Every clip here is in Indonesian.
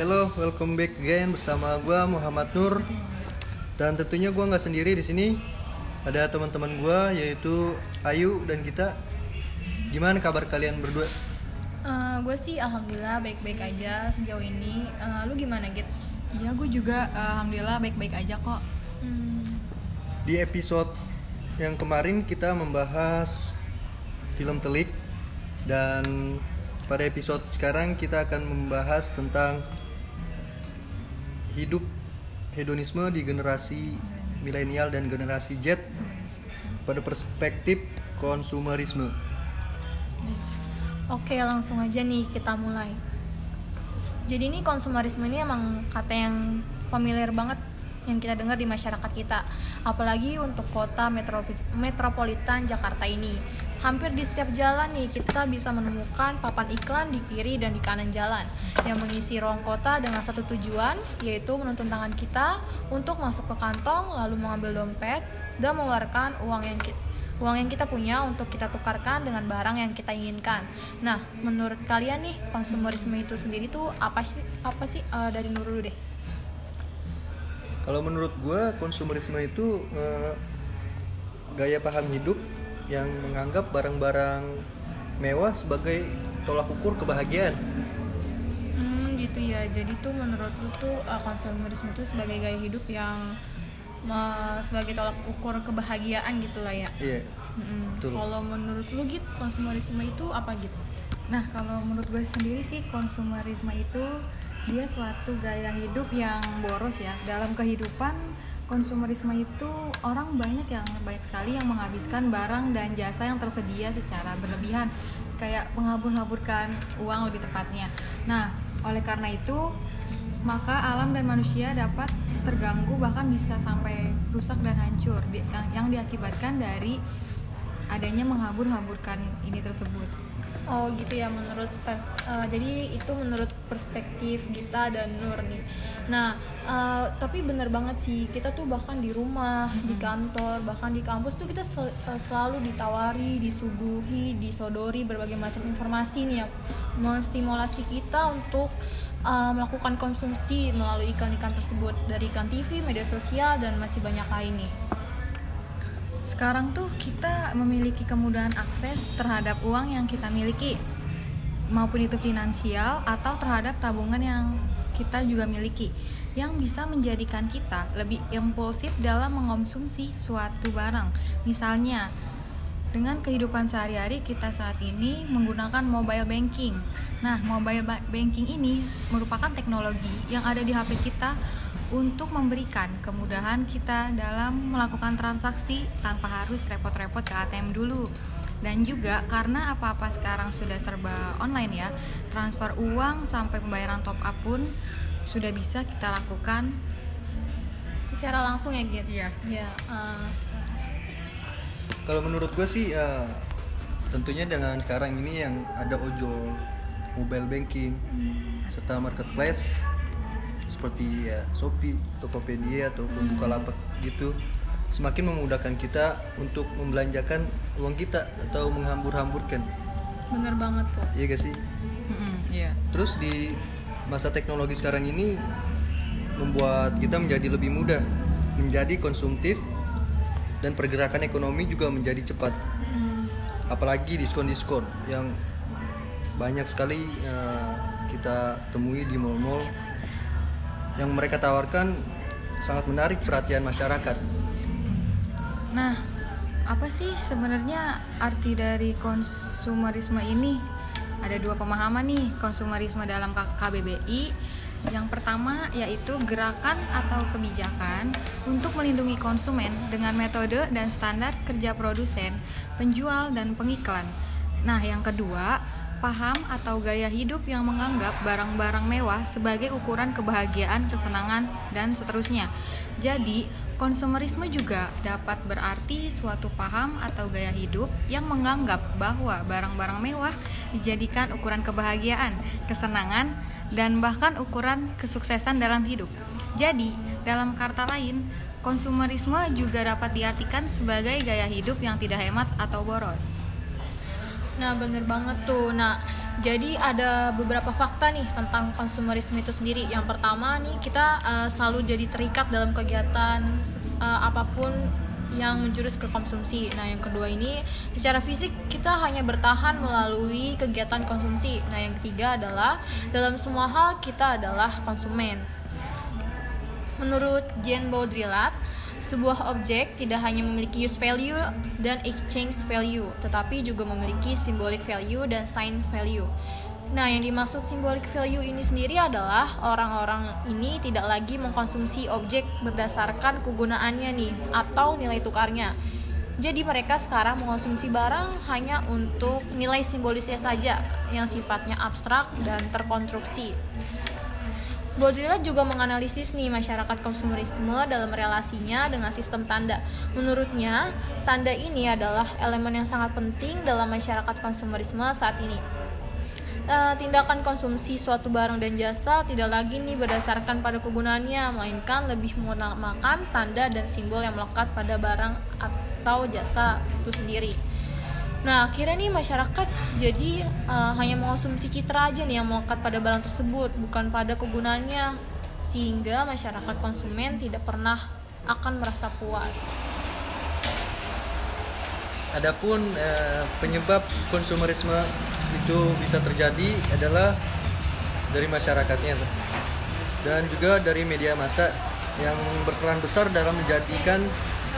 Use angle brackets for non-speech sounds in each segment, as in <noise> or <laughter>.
Hello, welcome back again bersama gua Muhammad Nur. Dan tentunya gua nggak sendiri di sini. Ada teman-teman gua yaitu Ayu dan kita. Gimana kabar kalian berdua? gue sih alhamdulillah baik-baik aja sejauh ini. Eh, lu gimana Git? Iya, gue juga eh, alhamdulillah baik-baik aja kok. Hmm, Di episode yang kemarin kita membahas film Telik dan pada episode sekarang kita akan membahas tentang hidup hedonisme di generasi milenial dan generasi Z pada perspektif konsumerisme. Oke langsung aja nih kita mulai. Jadi ini konsumerisme ini emang kata yang familiar banget yang kita dengar di masyarakat kita. Apalagi untuk kota metro- metropolitan Jakarta ini. Hampir di setiap jalan nih kita bisa menemukan papan iklan di kiri dan di kanan jalan yang mengisi ruang kota dengan satu tujuan yaitu menuntun tangan kita untuk masuk ke kantong lalu mengambil dompet dan mengeluarkan uang yang kita uang yang kita punya untuk kita tukarkan dengan barang yang kita inginkan. Nah, menurut kalian nih konsumerisme itu sendiri tuh apa sih? Apa sih Eh, dari Nur dulu deh? Kalau menurut gue konsumerisme itu eh, gaya paham hidup yang menganggap barang-barang mewah sebagai tolak ukur kebahagiaan. Hmm, gitu ya. Jadi tuh menurut lu tuh eh, konsumerisme itu sebagai gaya hidup yang me- sebagai tolak ukur kebahagiaan gitu lah ya. Iya. Mm-mm. Betul. Kalau menurut lu gitu konsumerisme itu apa gitu? Nah, kalau menurut gue sendiri sih konsumerisme itu dia suatu gaya hidup yang boros ya. Dalam kehidupan konsumerisme itu orang banyak yang banyak sekali yang menghabiskan barang dan jasa yang tersedia secara berlebihan kayak menghambur-hamburkan uang lebih tepatnya. Nah, oleh karena itu maka alam dan manusia dapat terganggu bahkan bisa sampai rusak dan hancur yang, diakibatkan dari adanya menghambur-hamburkan ini tersebut. Oh gitu ya menurut eh, jadi itu menurut perspektif kita dan Nur nih. Nah eh, tapi bener banget sih kita tuh bahkan di rumah, di kantor, bahkan di kampus tuh kita sel- eh, selalu ditawari, disuguhi, disodori berbagai macam informasi nih yang menstimulasi kita untuk eh, melakukan konsumsi melalui iklan-iklan tersebut dari iklan TV, media sosial dan masih banyak lain nih. Sekarang tuh kita memiliki kemudahan akses terhadap uang yang kita miliki, maupun itu finansial atau terhadap tabungan yang kita juga miliki, yang bisa menjadikan kita lebih impulsif dalam mengonsumsi suatu barang. Misalnya, dengan kehidupan sehari-hari kita saat ini menggunakan mobile banking. Nah, mobile ba- banking ini merupakan teknologi yang ada di HP kita untuk memberikan kemudahan kita dalam melakukan transaksi tanpa harus repot-repot ke ATM dulu. Dan juga karena apa-apa sekarang sudah serba online ya, transfer uang sampai pembayaran top up pun sudah bisa kita lakukan. Secara langsung ya Git? Iya. Ya. eh, Kalau menurut gue sih ya, tentunya dengan sekarang ini yang ada ojol, mobile banking, serta marketplace seperti ya Shopee, Tokopedia ataupun Bukalapak gitu semakin memudahkan kita untuk membelanjakan uang kita atau menghambur-hamburkan. bener banget kok. Iya gak sih? Iya. Terus di masa teknologi sekarang ini membuat kita menjadi lebih mudah menjadi konsumtif dan pergerakan ekonomi juga menjadi cepat. Hmm. Apalagi diskon-diskon yang banyak sekali eh, kita temui di mall-mall yang mereka tawarkan sangat menarik perhatian masyarakat. Nah, apa sih sebenarnya arti dari konsumerisme ini? Ada dua pemahaman nih konsumerisme dalam KBBI. Yang pertama yaitu gerakan atau kebijakan untuk melindungi konsumen dengan metode dan standar kerja produsen, penjual, dan pengiklan. Nah, yang kedua, paham atau gaya hidup yang menganggap barang-barang mewah sebagai ukuran kebahagiaan, kesenangan, dan seterusnya. Jadi, konsumerisme juga dapat berarti suatu paham atau gaya hidup yang menganggap bahwa barang-barang mewah dijadikan ukuran kebahagiaan, kesenangan, dan bahkan ukuran kesuksesan dalam hidup. Jadi, dalam kata lain, konsumerisme juga dapat diartikan sebagai gaya hidup yang tidak hemat atau boros. Nah bener banget tuh. Nah Jadi ada beberapa fakta nih tentang konsumerisme itu sendiri. Yang pertama nih kita uh, selalu jadi terikat dalam kegiatan uh, apa pun yang menjurus ke konsumsi. Nah, yang kedua ini secara fisik kita hanya bertahan melalui kegiatan konsumsi. Nah, yang ketiga adalah dalam semua hal kita adalah konsumen. Menurut Jean Baudrillard, sebuah objek tidak hanya memiliki use value dan exchange value, tetapi juga memiliki symbolic value dan sign value. Nah, yang dimaksud symbolic value ini sendiri adalah orang-orang ini tidak lagi mengkonsumsi objek berdasarkan kegunaannya nih atau nilai tukarnya. Jadi mereka sekarang mengkonsumsi barang hanya untuk nilai simbolisnya saja yang sifatnya abstrak dan terkonstruksi. Baudrillard juga menganalisis nih masyarakat konsumerisme dalam relasinya dengan sistem tanda. Menurutnya, tanda ini adalah elemen yang sangat penting dalam masyarakat konsumerisme saat ini. Uh, tindakan konsumsi suatu barang dan jasa tidak lagi nih berdasarkan pada kegunaannya, melainkan lebih mengutamakan tanda dan simbol yang melekat pada barang atau jasa itu sendiri. Nah, akhirnya nih masyarakat jadi uh, hanya mengonsumsi citra aja nih yang melekat pada barang tersebut, bukan pada kegunaannya. Sehingga masyarakat konsumen tidak pernah akan merasa puas. Adapun uh, penyebab konsumerisme itu bisa terjadi adalah dari masyarakatnya dan juga dari media massa yang berperan besar dalam menjadikan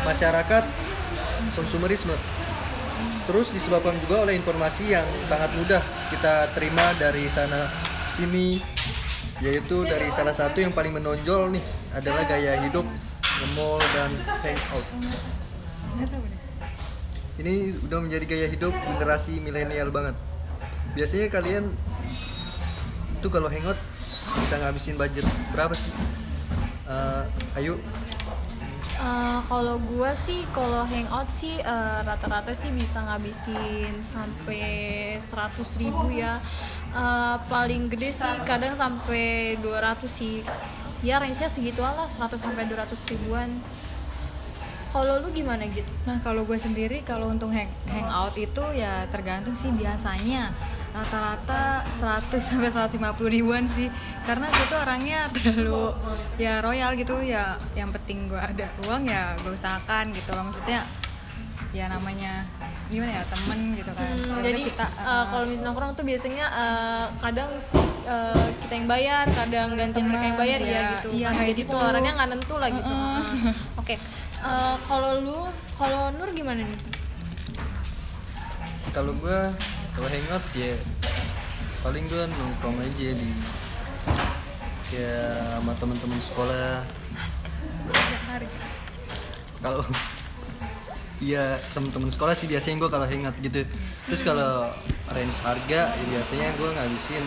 masyarakat konsumerisme terus disebabkan juga oleh informasi yang sangat mudah kita terima dari sana sini yaitu dari salah satu yang paling menonjol nih adalah gaya hidup ngemol dan hangout. Ini udah menjadi gaya hidup generasi milenial banget. Biasanya kalian tuh kalau hangout bisa ngabisin budget berapa sih? Uh, ayo Uh, kalau gue sih kalau hangout sih rata rata-rata sih bisa ngabisin sampai 100 ribu ya. Uh, paling gede sih kadang sampai 200 sih. Ya range nya segitu lah 100 sampai 200 ribuan. Kalau lu gimana gitu? Nah kalau gue sendiri kalau untuk hang hangout itu ya tergantung sih biasanya rata-rata 100 sampai 150 ribuan sih. Karena gue tuh orangnya terlalu ya royal gitu. Ya yang penting gue ada uang ya gue usahakan gitu loh. Maksudnya ya namanya gimana ya temen gitu kan. Hmm, jadi kita uh, uh, kalau misalnya nongkrong tuh biasanya uh, kadang uh, kita yang bayar kadang gantian mereka yang bayar ya, ya gitu. iya, kan kayak gitu. orangnya nggak nentu lah gitu. Uh, uh. uh, oke okay. uh, kalau lu kalau Nur gimana nih? Kalau gue kalau hangout ya paling gue nongkrong aja di kayak sama teman-teman sekolah. Kalau Iya temen-temen sekolah sih biasanya gue kalau hangout gitu. Terus kalau range harga ya biasanya gue ngabisin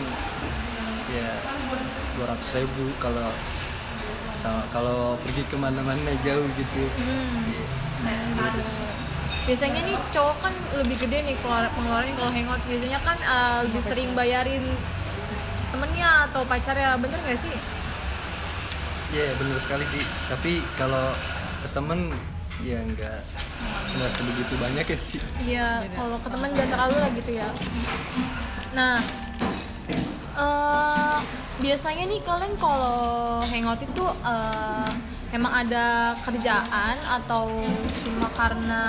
ya 200 ribu kalau kalau pergi ke mana-mana jauh gitu. Hmm. ya, nah, biasanya nih cowok kan lebih gede nih pengeluaran kalau hangout. Biasanya kan uh, lebih sering bayarin temennya atau pacarnya. Bener gak sih? Iya yeah, bener sekali sih. Tapi kalau ke temen ya nggak nggak sebegitu banyak ya sih. Iya kalau ke temen jangan terlalu lah gitu ya. Nah uh, biasanya nih kalian kalau hangout itu uh, emang ada kerjaan atau cuma karena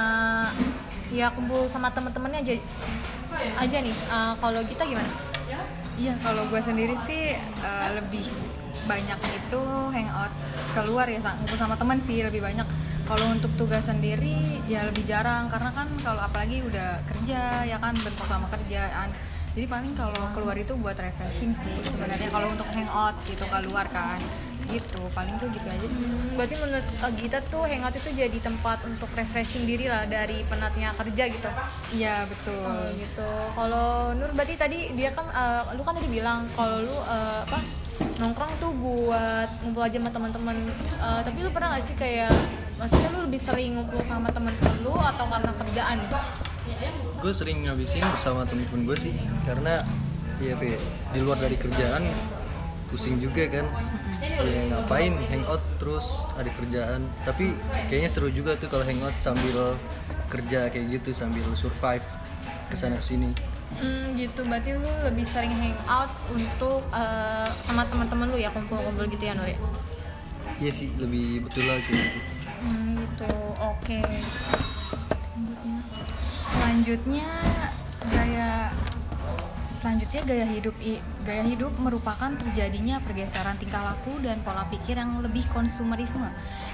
ya kumpul sama temen-temennya aja? Aja nih uh, kalau kita gimana? Iya kalau gue sendiri sih uh, lebih banyak itu hangout keluar ya kumpul sama temen sih lebih banyak. Kalau untuk tugas sendiri ya lebih jarang karena kan kalau apalagi udah kerja ya kan bentuk sama kerjaan. Jadi paling kalau keluar itu buat refreshing sih sebenarnya kalau untuk hangout gitu keluar kan gitu paling tuh gitu aja sih. Hmm, berarti menurut uh, Gita tuh hangout itu jadi tempat untuk refreshing diri lah dari penatnya kerja gitu? Iya betul. Oh, gitu. Kalau Nur berarti tadi dia kan uh, lu kan tadi bilang kalau lu uh, apa nongkrong tuh buat ngumpul aja sama teman-teman. Uh, tapi lu pernah gak sih kayak maksudnya lu lebih sering ngumpul sama teman-teman lu atau karena kerjaan gue sering ngabisin bersama temen-temen gue sih karena ya di luar dari kerjaan pusing juga kan ya ngapain hangout terus ada kerjaan tapi kayaknya seru juga tuh kalau hangout sambil kerja kayak gitu sambil survive ke sana sini Hmm, gitu berarti lu lebih sering hangout untuk eh, sama teman-teman lu ya kumpul-kumpul gitu ya Nur ya? Iya sih lebih betul lagi gitu. Hmm, gitu. Oke. Selanjutnya gaya selanjutnya gaya hidup gaya hidup merupakan terjadinya pergeseran tingkah laku dan pola pikir yang lebih konsumerisme.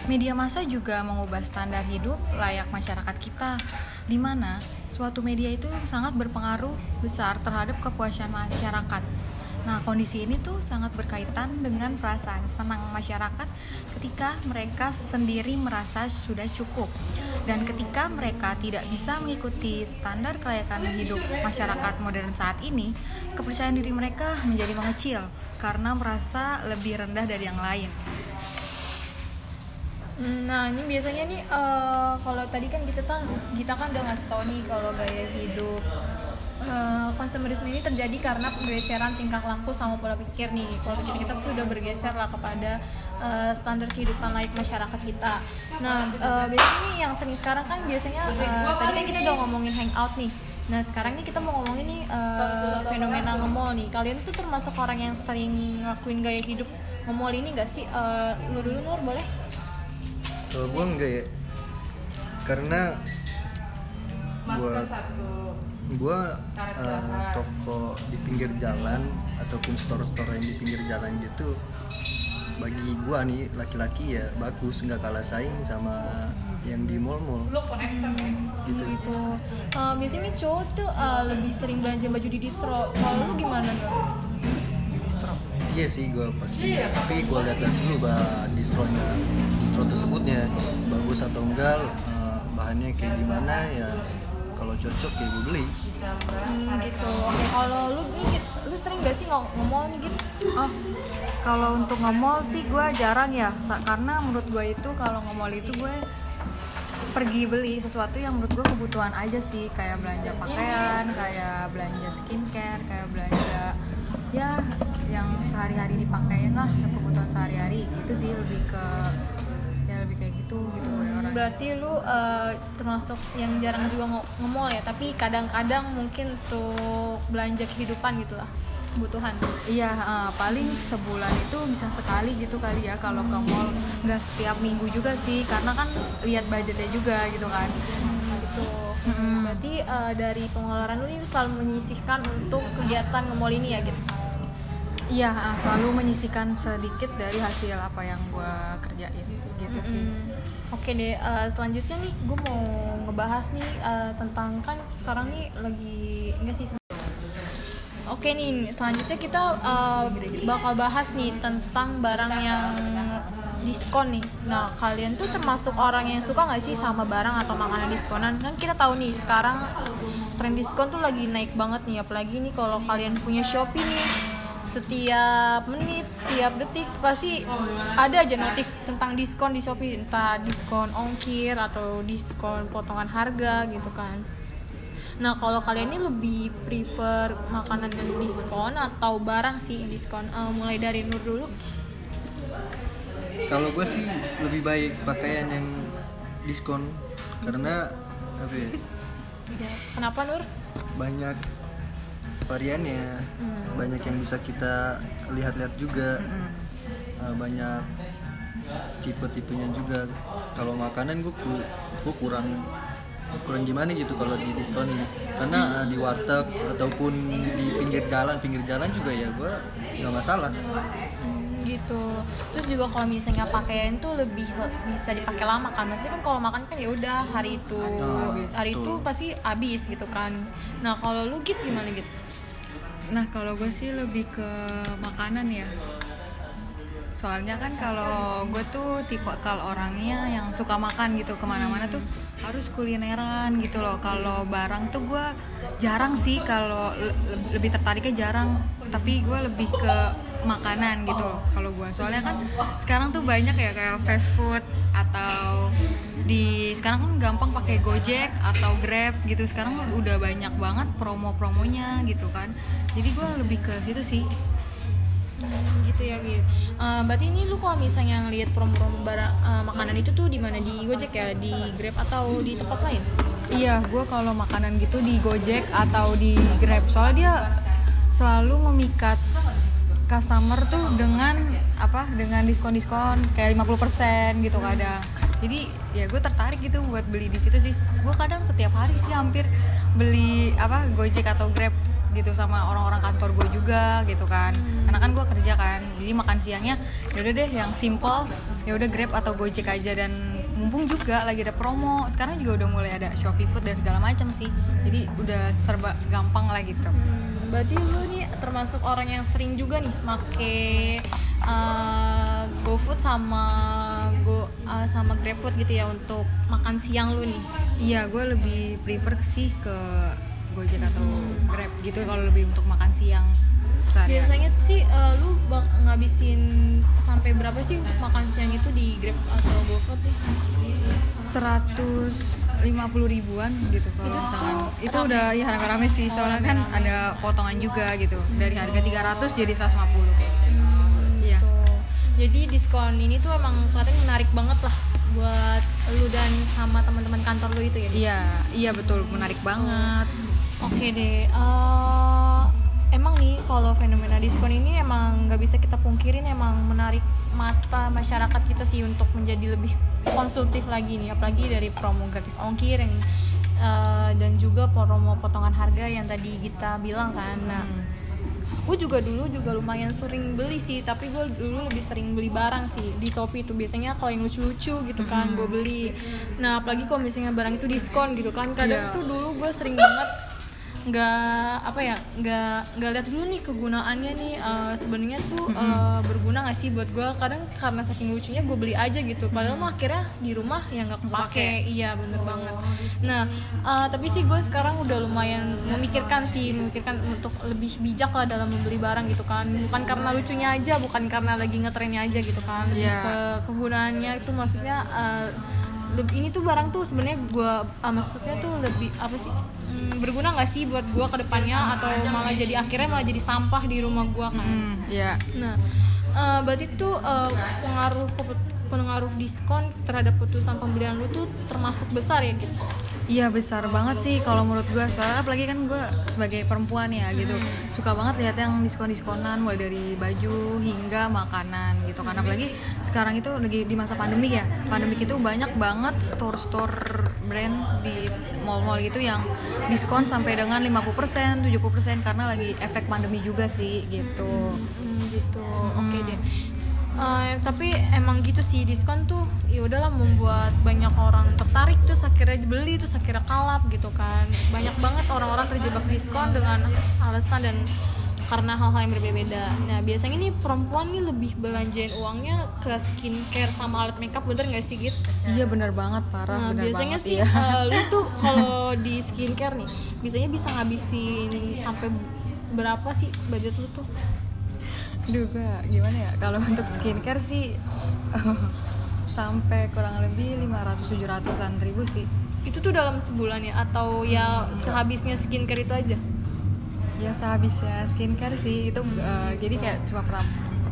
Media massa juga mengubah standar hidup layak masyarakat kita di mana suatu media itu sangat berpengaruh besar terhadap kepuasan masyarakat. Nah, kondisi ini tuh sangat berkaitan dengan perasaan senang masyarakat ketika mereka sendiri merasa sudah cukup. Dan ketika mereka tidak bisa mengikuti standar kelayakan hidup masyarakat modern saat ini, kepercayaan diri mereka menjadi mengecil karena merasa lebih rendah dari yang lain. Nah ini biasanya nih eh, kalau tadi kan kita kan kita kan udah ngasih tau nih kalau gaya hidup eh, konsumerisme ini terjadi karena pergeseran tingkah laku sama pola pikir nih pola pikir kita tuh sudah bergeser lah kepada eh, standar kehidupan layak masyarakat kita. Nah eh, biasanya nih yang sering sekarang kan biasanya eh, tadi kan kita udah ngomongin hangout nih. Nah sekarang nih kita mau ngomongin nih eh, fenomena nge-mall nih. Kalian tuh termasuk orang yang sering ngelakuin gaya hidup nge-mall ini gak sih? Eh, lu dulu Nur boleh? Kalau gua enggak ya. Karena gua gua eh, toko di pinggir jalan ataupun store-store yang di pinggir jalan gitu bagi gua nih laki-laki ya bagus nggak kalah saing sama yang di mall-mall. Gitu. Gitu. Eh, biasanya cowok tuh eh, lebih sering belanja baju di distro. Kalau lu gimana Nur? iya sih gua pasti. Tapi gua lihat-lihat dulu bah distronya. Distro tersebutnya bagus atau enggak bahannya kayak gimana ya kalau cocok ya gue beli. Hmm, gitu. Oke kalau lu nih Git, lu sering gak sih nge-mall nih gitu Oh, kalau untuk nge-mall sih gue jarang ya, karena menurut gue itu kalau nge-mall itu gue pergi beli sesuatu yang menurut gue kebutuhan aja sih, kayak belanja pakaian, kayak belanja skincare, kayak belanja ya yang sehari-hari dipakein lah, kebutuhan sehari-hari gitu sih lebih ke lebih kayak gitu gitu gue orang. berarti lu eh, termasuk yang jarang juga nge- nge-mall ya tapi kadang-kadang mungkin untuk belanja kehidupan gitu lah kebutuhan Iya, eh, paling sebulan itu bisa sekali gitu kali ya kalau ke mall. Nggak setiap minggu juga sih, karena kan lihat budgetnya juga gitu kan. gitu Mm-mm. berarti eh, dari pengeluaran lu ini lu selalu menyisihkan untuk kegiatan nge-mall ini ya gitu Iya, selalu menyisihkan sedikit dari hasil apa yang gue kerjain gitu sih. Hmm, Oke deh, eh, selanjutnya nih gue mau ngebahas nih eh, tentang kan sekarang nih lagi enggak sih. Oke nih, selanjutnya kita eh, bakal bahas nih tentang barang yang diskon nih. Nah, kalian tuh termasuk orang yang suka nggak sih sama barang atau makanan diskonan? Kan kita tahu nih sekarang tren diskon tuh lagi naik banget nih, apalagi nih kalau kalian punya Shopee nih setiap menit, setiap detik pasti ada aja notif tentang diskon di Shopee, entah diskon ongkir atau diskon potongan harga gitu kan. Nah, kalau kalian ini lebih prefer makanan yang diskon atau barang sih yang diskon? Eh, mulai dari Nur dulu. kalau gue sih lebih baik pakaian yang diskon karena apa ya, Kenapa Nur? banyak variannya Hmm. banyak yang bisa kita lihat-lihat juga Mm-mm. Uh, banyak tipe-tipenya juga kalau makanan gue gue kurang kurang gimana gitu kalau di diskon ini karena uh, di warteg ataupun di pinggir jalan pinggir jalan juga ya gue nggak masalah Hmm, gitu. Terus juga kalau misalnya pakaian tuh lebih bisa dipakai lama kan. Maksudnya kan kalau makan kan ya udah hari itu Habis, hari itu pasti habis gitu kan. Nah, kalau lu gitu gimana gitu? Nah kalau gue sih lebih ke makanan ya. Soalnya kan kalau gue tuh tipe kalau orangnya yang suka makan gitu Ke mana-mana tuh harus kulineran gitu loh. Kalau barang tuh gue jarang sih kalau le- lebih tertariknya jarang. Tapi gue lebih ke makanan gitu loh kalau gue. Soalnya kan sekarang tuh banyak ya kayak fast food atau di sekarang kan gampang pakai Gojek atau Grab gitu sekarang udah banyak banget promo-promonya gitu kan jadi gue lebih ke situ sih Hmm, gitu ya gitu. Eh, berarti ini lu kalau misalnya ngelihat promo-promo barang eh, makanan itu tuh di mana di Gojek ya, di Grab atau di tempat lain? Iya, gue kalau makanan gitu di Gojek atau di Grab, soalnya dia selalu memikat customer tuh dengan apa? Dengan diskon-diskon kayak 50% gitu kadang. Jadi ya gue tertarik gitu buat beli di situ sih. Gue kadang setiap hari sih hampir beli apa Gojek atau Grab gitu sama orang-orang kantor gue juga gitu kan. Karena kan gue kerja kan. Jadi makan siangnya ya udah deh yang simple ya udah grab atau gojek aja. Dan mumpung juga lagi ada promo sekarang juga udah mulai ada shopee food dan segala macam sih. Jadi udah serba gampang lah gitu. Hmm, berarti lu nih termasuk orang yang sering juga nih make uh, GoFood sama Go uh, sama GrabFood gitu ya untuk makan siang lu nih. iya gue lebih prefer sih ke gojek atau grab gitu kalau lebih untuk makan siang sehari-hari. Biasanya sih uh, lu bang- ngabisin sampai berapa sih untuk makan siang itu di Grab atau GoFood nih? 150 ribuan gitu kalau misalkan itu udah ya rame-rame sih soalnya kan ada potongan juga gitu dari harga 300 jadi 150 kayak gitu. Jadi diskon ini tuh emang kelihatan menarik banget lah buat lu dan sama teman-teman kantor lu itu ya. iya iya betul menarik banget Oke deh. eh, emang nih kalau fenomena diskon ini emang nggak bisa kita pungkirin emang menarik mata masyarakat kita sih untuk menjadi lebih konsumtif lagi nih, apalagi dari promo gratis ongkir yang eh, dan juga promo potongan harga yang tadi kita bilang kan. Nah, gue juga dulu juga lumayan sering beli sih tapi gue dulu lebih sering beli barang sih di shopee itu biasanya kalau yang lucu-lucu gitu kan gue beli nah apalagi kalau misalnya barang itu diskon gitu kan kadang Iya. tuh dulu gue sering banget nggak apa ya nggak nggak lihat dulu nih kegunaannya nih eh, sebenarnya tuh eh, berguna nggak sih buat gue kadang karena saking lucunya gue beli aja gitu. Padahal mah akhirnya di rumah ya nggak kepake. iya bener banget. Nah eh, tapi sih gue sekarang udah lumayan memikirkan sih memikirkan untuk lebih bijak lah dalam membeli barang gitu kan. Bukan karena lucunya aja bukan karena lagi ngetrennya aja gitu kan. Lebih Iya. ke kegunaannya itu maksudnya eh, lebih ini tuh barang tuh sebenarnya gue maksudnya tuh lebih apa sih hmm, berguna nggak sih buat gue ke depannya atau malah jadi akhirnya malah jadi sampah di rumah gue kan? Hmm, iya. Nah eh, berarti tuh eh, pengaruh pengaruh diskon terhadap putusan pembelian lu tuh termasuk besar ya gitu Iya besar banget sih kalau menurut gue soalnya apalagi kan gue sebagai perempuan ya gitu. Suka banget lihat yang diskon-diskonan mulai dari baju hingga makanan gitu. Kan apalagi sekarang itu lagi di masa pandemi ya. Pandemi itu banyak banget store-store brand di mall-mall gitu yang diskon sampai dengan 50% 70% karena lagi efek pandemi juga sih gitu. Hmm, gitu. Oke deh Eh, tapi emang gitu sih diskon tuh ya udahlah membuat banyak orang tertarik terus akhirnya beli terus akhirnya kalap gitu kan banyak banget orang-orang terjebak diskon dengan alasan dan karena hal-hal yang berbeda nah biasanya nih perempuan nih lebih belanjain uangnya ke skincare sama alat makeup bener nggak sih gitu iya bener banget parah Nah, bener biasanya banget sih iya. eh, lu <laughs> tuh kalau di skincare nih, biasanya bisa ngabisin sampai berapa sih budget lu tuh? Gue gimana ya? Kalau untuk skincare sih <laughs> sampai kurang lebih 500-700an ribu sih. Itu tuh dalam sebulan ya? Atau ya sehabisnya skincare itu aja? ya sehabisnya skincare sih. Itu eh, jadi kayak cuma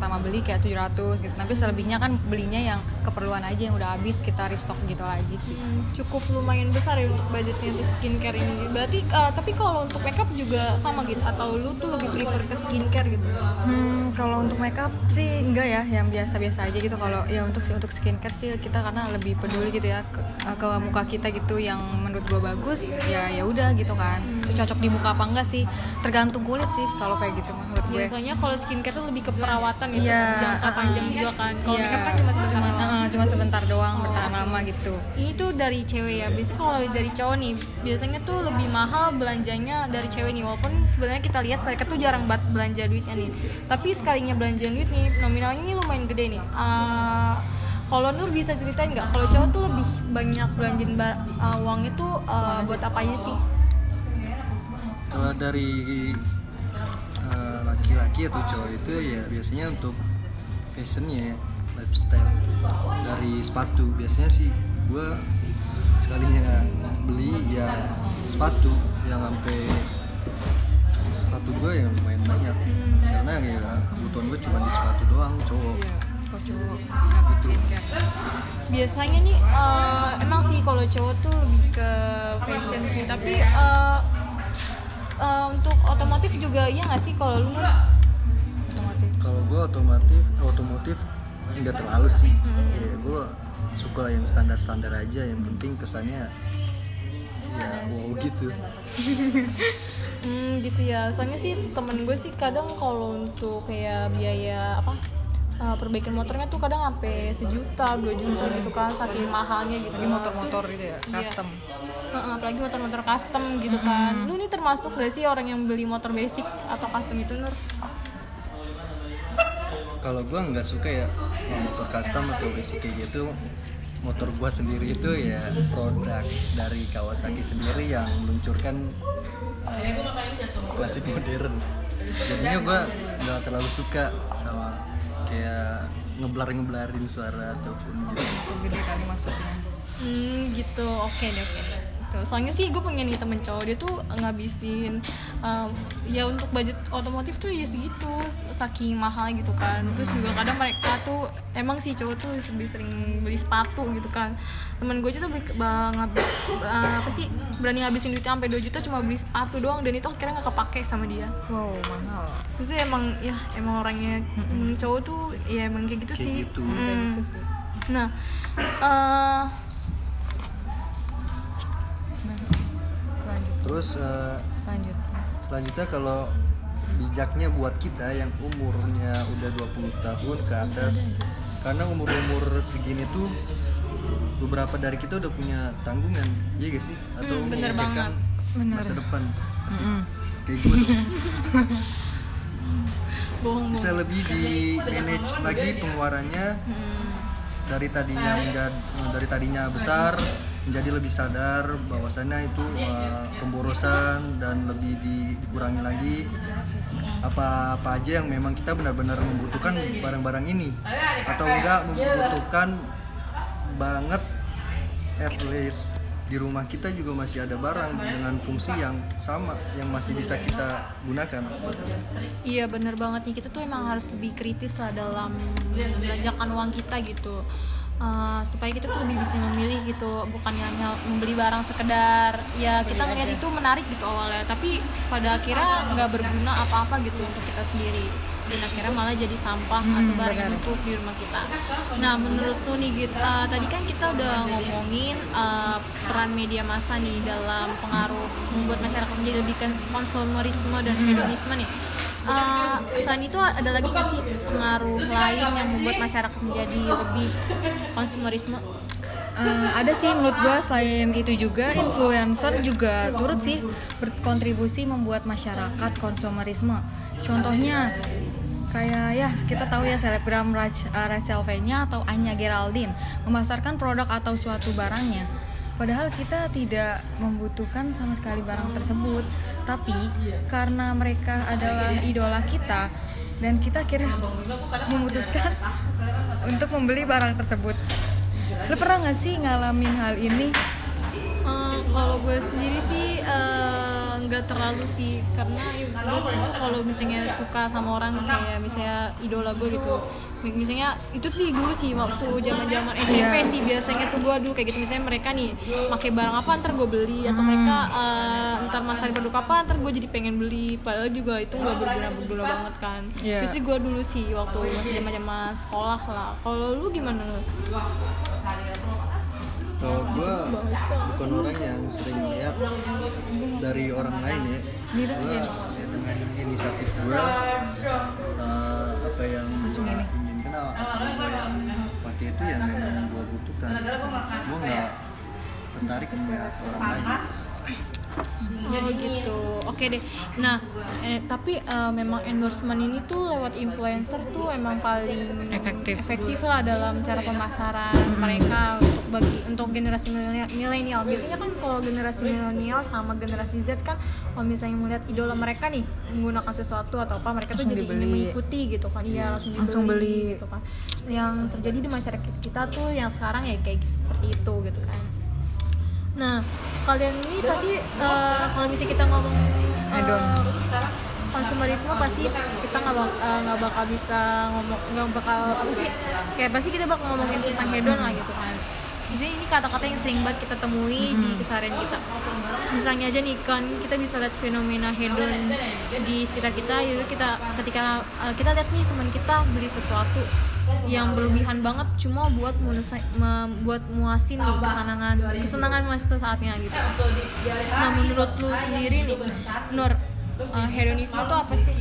pertama, beli kayak 700 gitu tapi selebihnya kan belinya yang keperluan aja yang udah habis kita restock gitu lagi sih Hmm, cukup lumayan besar ya untuk budgetnya untuk skincare ini. Berarti eh, tapi kalau untuk makeup juga sama gitu atau lu tuh lebih prefer ke skincare gitu? Hmm, kalau untuk makeup sih enggak ya, yang biasa-biasa aja gitu. Kalau ya untuk untuk skincare sih kita karena lebih peduli gitu ya ke, ke muka kita gitu yang menurut gua bagus, ya ya udah gitu kan. Itu cocok di muka apa enggak sih? Tergantung kulit sih kalau kayak gitu menurut gue. Biasanya kalau skincare tuh lebih ke perawatan gitu, Iya, jangka uh-uh. panjang juga kan. Kalau Iya, makeup kan cuma sebentar cuma, doang. uh, cuma sebentar doang bertahan lama gitu. ini tuh dari cewek ya biasanya kalau dari cowok nih biasanya tuh lebih mahal belanjanya dari cewek nih walaupun sebenarnya kita lihat mereka tuh jarang banget belanja duitnya nih tapi sekalinya belanja duit nih nominalnya nih lumayan gede nih Ah, kalau Nur bisa ceritain nggak kalau cowok tuh lebih banyak belanjain bar- ah, uangnya tuh ah, buat apa aja sih Kalau dari laki-laki atau cowok itu ya biasanya untuk fashionnya, lifestyle. Dari sepatu biasanya sih gue sekalinya beli ya sepatu yang sampai sepatu gue yang lumayan banyak Hmm. karena ya kebutuhan gue cuma di sepatu doang cowok Iya. Kalau cowok skincare biasanya nih eh, emang sih kalau cowok tuh lebih ke fashion sih tapi eh, eh, untuk otomotif juga iya nggak sih kalau lu otomotif otomotif nggak terlalu sih Hmm. ya gue suka yang standar standar aja yang penting kesannya ya wow gitu <laughs> Hmm gitu ya. Soalnya sih temen gue sih kadang kalau untuk kayak biaya apa uh, perbaikan motornya tuh kadang sampai sejuta, dua juta gitu kan saking mahalnya gitu. Apalagi motor-motor gitu ya Iya. custom Heeh, apalagi motor-motor custom gitu kan. Lu nih termasuk gak sih orang yang beli motor basic atau custom itu Nur? Kalau gue nggak suka ya motor custom atau basic kayak gitu motor gue sendiri itu ya produk dari Kawasaki sendiri yang meluncurkan eh, klasik modern. Jadinya gue nggak terlalu suka sama kayak ngeblar ngeblarin suara ataupun gitu. Gede kali maksudnya. Hmm gitu, oke deh oke deh. Tuh, soalnya sih gue pengen nih temen cowok dia tuh ngabisin um, ya untuk budget otomotif tuh ya segitu saking mahal gitu kan. Terus juga kadang mereka tuh emang sih cowok tuh lebih sering beli sepatu gitu kan. Temen gue aja tuh beli- ba- ngab- ba- apa sih berani ngabisin duitnya sampai 2 juta cuma beli sepatu doang dan itu akhirnya nggak kepake sama dia. Wow mahal. Terus emang ya emang orangnya mm, cowok tuh ya emang kayak gitu Kayak sih. gitu. Mm. kayak gitu sih. Nah eh nah selanjut terus eh, selanjutnya selanjutnya kalau bijaknya buat kita yang umurnya udah 20 tahun ke atas karena umur-umur segini tuh beberapa dari kita udah punya tanggungan iya gak sih atau Hmm, bener banget. Bener. masa depan kayak gue bohong bisa lebih di manage lagi pengeluarannya Hmm. dari tadinya menjadi dari tadinya besar menjadi lebih sadar bahwasannya itu uh, pemborosan dan lebih di- dikurangi lagi. Apa apa aja yang memang kita benar-benar membutuhkan barang-barang ini? Atau enggak membutuhkan banget at least di rumah kita juga masih ada barang dengan fungsi yang sama yang masih bisa kita gunakan. Iya bener banget. Nih kita tuh emang harus lebih kritis lah dalam membelanjakan uang kita gitu Uh, supaya kita tuh lebih bisa memilih gitu bukan hanya membeli barang sekedar. Ya kita ngeliat itu menarik gitu awalnya tapi pada akhirnya nggak berguna apa-apa gitu untuk kita sendiri. Dan akhirnya malah jadi sampah atau Hmm, barang yang numpuk di rumah kita. Nah menurut lu nih Git, uh, tadi kan kita udah ngomongin uh, peran media massa nih dalam pengaruh membuat masyarakat menjadi lebih kon- konsumerisme dan hedonisme nih. Uh, selain itu ada lagi nggak sih pengaruh lain yang membuat masyarakat menjadi lebih konsumerisme? Eh, ada sih menurut gua selain itu juga influencer juga turut sih berkontribusi membuat masyarakat konsumerisme. Contohnya kayak ya kita tahu ya selebgram eh, Rachel V-nya atau Anya Geraldine memasarkan produk atau suatu barangnya. Padahal kita tidak membutuhkan sama sekali barang tersebut, tapi karena mereka adalah idola kita dan kita akhirnya memutuskan untuk membeli barang tersebut. Lo pernah nggak sih ngalamin hal ini? Eh, kalau gue sendiri sih eh, nggak terlalu sih karena ya gue tuh kalau misalnya suka sama orang kayak misalnya idola gue gitu. Misalnya itu sih dulu sih waktu zaman zaman SMP Iya. sih biasanya tuh gue dulu kayak gitu. Misalnya mereka nih pakai barang apa ntar gue beli? Atau mereka eh, ntar masarin produk apa ntar gue jadi pengen beli. Padahal juga itu nggak berguna berguna banget kan. Iya. itu sih gue dulu sih waktu masih zaman zaman sekolah lah. Kalau lu gimana? lu kalau gue bukan orang yang sering melihat dari orang lain ya gue iya. dengan inisiatif gue uh, apa yang Langsung ini. inginkan apa yang pakai itu yang memang gue butuhkan gue nggak tertarik melihat orang lain Oh gitu, oke deh. Nah, eh, tapi eh, memang endorsement ini tuh lewat influencer tuh emang paling Efektif. efektif lah dalam cara pemasaran mereka untuk bagi untuk generasi milenial-. Biasanya kan kalau generasi milenial sama generasi Z kan kalau misalnya melihat idola mereka nih menggunakan sesuatu atau apa mereka tuh Langsung jadi ingin dibeli. mengikuti gitu kan. Iya, langsung dibeli, Langsung beli. gitu kan. Yang terjadi di masyarakat kita tuh yang sekarang ya kayak seperti itu gitu kan. Nah, kalian ini pasti eh, kalau misalnya kita ngomong Hedon. konsumerisme pasti kita nggak bak- eh, nggak bakal bisa ngomong nggak bakal apa sih kayak pasti kita bakal ngomongin tentang hedon lah gitu kan. Jadi ini kata-kata yang sering banget kita temui di keseharian kita. Misalnya aja nih kan kita bisa lihat fenomena hedon di sekitar kita. Yaitu kita ketika eh, kita lihat nih teman kita beli sesuatu yang berlebihan banget cuma buat menusa- me- buat muasin nih kesenangan kesenangan masa saatnya gitu. Nah menurut lu sendiri nih Nur eh, hedonisme itu apa sih?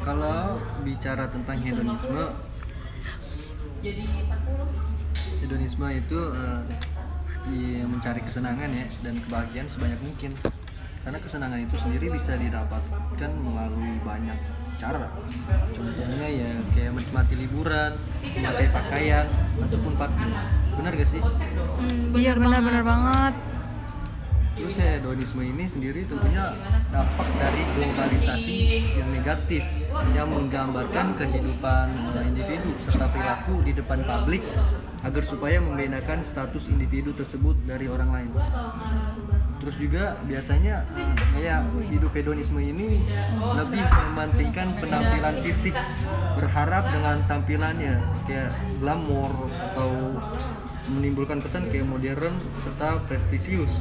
Kalau bicara tentang hedonisme, hedonisme itu eh, di- mencari kesenangan ya dan kebahagiaan sebanyak mungkin. Karena kesenangan itu sendiri bisa didapatkan melalui banyak cara. Contohnya ya kayak menikmati liburan, memakai pakaian ataupun party. Benar gak sih? Hmm, Iya bener benar-benar banget. Terus hedonisme ini sendiri tentunya dampak dari globalisasi yang negatif yang menggambarkan kehidupan eh, individu serta perilaku di depan publik agar supaya membedakan status individu tersebut dari orang lain. Terus juga biasanya kayak hidup hedonisme ini lebih mementingkan penampilan fisik, berharap dengan tampilannya kayak glamor atau menimbulkan kesan kayak modern serta prestisius.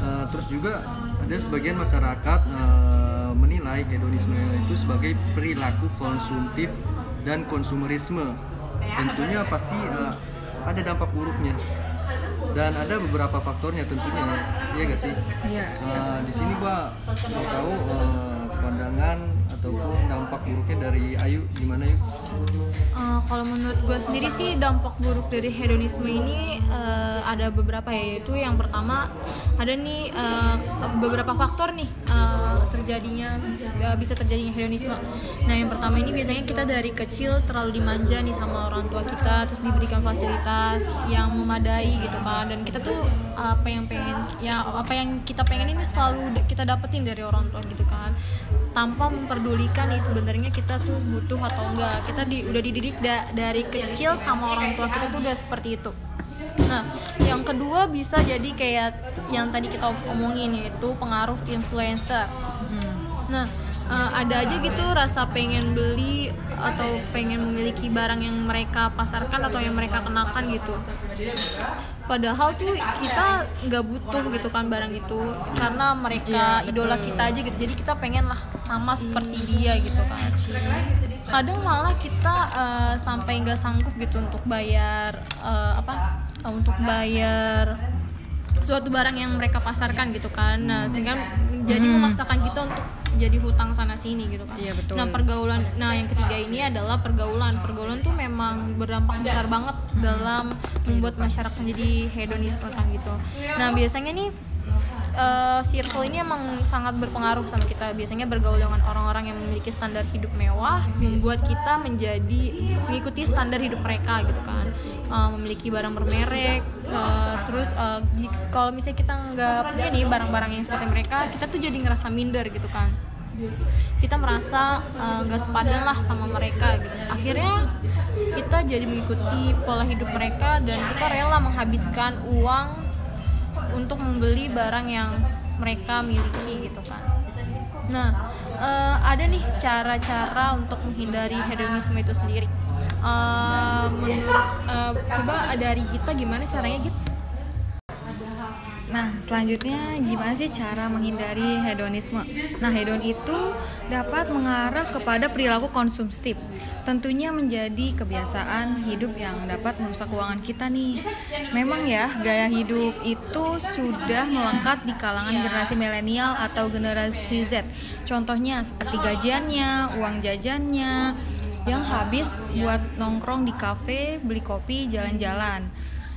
Uh, terus juga ada sebagian masyarakat uh, menilai hedonisme itu sebagai perilaku konsumtif dan konsumerisme. Tentunya pasti uh, ada dampak buruknya dan ada beberapa faktornya tentunya, iya gak sih? Iya. Uh, di sini gua mau tahu uh, pandangan ataupun dampak buruknya dari Ayu gimana yuk? Eh, kalau menurut gue sendiri sih dampak buruk dari hedonisme ini eh, ada beberapa ya yaitu yang pertama ada nih eh, beberapa faktor nih eh, terjadinya bisa, eh, bisa terjadinya hedonisme. Nah yang pertama ini biasanya kita dari kecil terlalu dimanja nih sama orang tua kita terus diberikan fasilitas yang memadai gitu kan dan kita tuh apa yang pengen ya apa yang kita pengen ini selalu kita dapetin dari orang tua gitu kan tanpa memperdulikan nih sebenarnya kita tuh butuh atau enggak. Kita di, udah dididik da- dari kecil sama orang tua kita tuh udah seperti itu. Nah yang kedua bisa jadi kayak yang tadi kita omongin yaitu pengaruh influencer. Nah eh, ada aja gitu rasa pengen beli atau pengen memiliki barang yang mereka pasarkan atau yang mereka kenakan gitu. Padahal tuh kita nggak butuh gitu kan barang itu karena mereka Iya, idola betul. kita aja gitu. Jadi kita pengen lah sama seperti dia gitu kan. Kadang malah kita eh, sampai nggak sanggup gitu untuk bayar eh, apa eh, untuk bayar suatu barang yang mereka pasarkan gitu kan. Nah sehingga jadi memaksakan kita untuk jadi hutang sana sini gitu kan. Iya, betul. nah pergaulan nah yang ketiga ini adalah pergaulan. Pergaulan tuh memang berdampak besar banget dalam membuat masyarakat menjadi hedonisme kan gitu. Nah biasanya nih eh, circle ini emang sangat berpengaruh sama kita. Biasanya bergaul dengan orang-orang yang memiliki standar hidup mewah membuat kita menjadi mengikuti standar hidup mereka gitu kan. Eh, memiliki barang bermerek eh, terus jik- kalau misalnya kita nggak punya nih barang-barang yang seperti mereka kita tuh jadi ngerasa minder gitu kan. Kita merasa nggak sepadan lah sama mereka gitu. Akhirnya kita jadi mengikuti pola hidup mereka dan kita rela menghabiskan uang untuk membeli barang yang mereka miliki gitu kan. Nah eh, ada nih cara-cara untuk menghindari hedonisme itu sendiri. Eh, menurut eh, coba dari kita gimana caranya gitu Nah, selanjutnya gimana sih cara menghindari hedonisme? Nah, hedon itu dapat mengarah kepada perilaku konsumtif. Tentunya menjadi kebiasaan hidup yang dapat merusak keuangan kita nih. Memang ya, gaya hidup itu sudah melengkap di kalangan generasi milenial atau generasi Z. Contohnya seperti gajiannya, uang jajannya yang habis buat nongkrong di kafe, beli kopi, jalan-jalan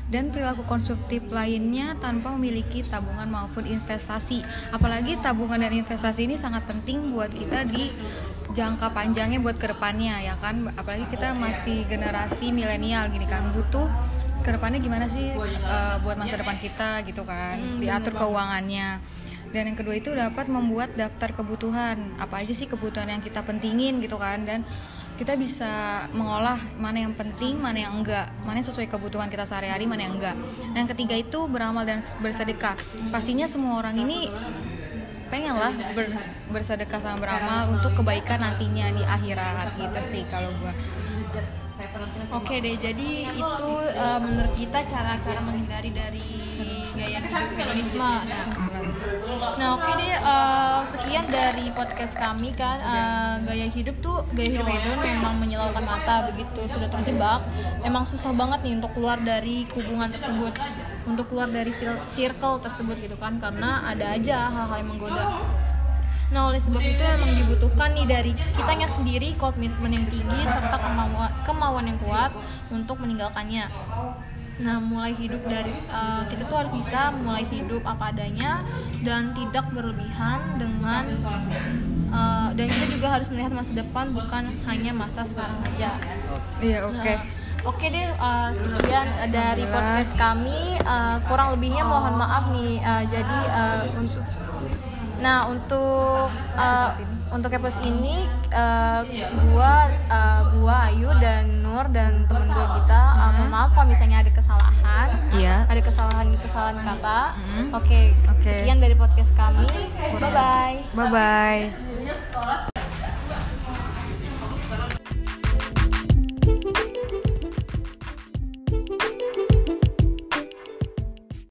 dan perilaku konsumtif lainnya tanpa memiliki tabungan maupun investasi. Apalagi tabungan dan investasi ini sangat penting buat kita di jangka panjangnya buat ke depannya ya kan. Apalagi kita masih generasi milenial gini kan butuh ke depannya gimana sih eh, buat masa depan kita gitu kan diatur keuangannya. Dan yang kedua itu dapat membuat daftar kebutuhan apa aja sih kebutuhan yang kita pentingin gitu kan dan kita bisa mengolah mana yang penting, mana yang enggak, mana yang sesuai kebutuhan kita sehari-hari, mana yang enggak. Yang ketiga itu beramal dan bersedekah. Pastinya semua orang ini pengen lah ber- bersedekah sama beramal untuk kebaikan nantinya di akhirat gitu sih kalau gua. Oke deh, jadi itu uh, menurut kita cara-cara menghindari dari gaya hedonisme. Nah, nah oke deh, uh, sekian dari podcast kami kan. Uh, gaya hidup tuh, gaya hidup hedon memang menyilaukan mata begitu sudah terjebak. Emang susah banget nih untuk keluar dari hubungan tersebut, untuk keluar dari circle tersebut gitu kan, karena ada aja hal-hal yang menggoda. Nah oleh sebab itu memang dibutuhkan nih dari kitanya sendiri komitmen yang tinggi serta kemauan, kemauan yang kuat untuk meninggalkannya. Nah mulai hidup dari uh, kita tuh harus bisa mulai hidup apa adanya dan tidak berlebihan dengan uh, dan kita juga harus melihat masa depan bukan hanya masa sekarang aja. Iya, oke. Nah, Oke deh, uh, sekian dari podcast kami. Uh, kurang lebihnya mohon maaf nih. Uh, jadi uh, untuk Nah untuk uh, untuk episode ini uh, gua uh, gua Ayu dan Nur dan temen gue kita uh, mohon maaf kalau misalnya ada kesalahan Iya. ada kesalahan kesalahan kata Mm. oke Oke. sekian dari podcast kami bye bye Bye bye.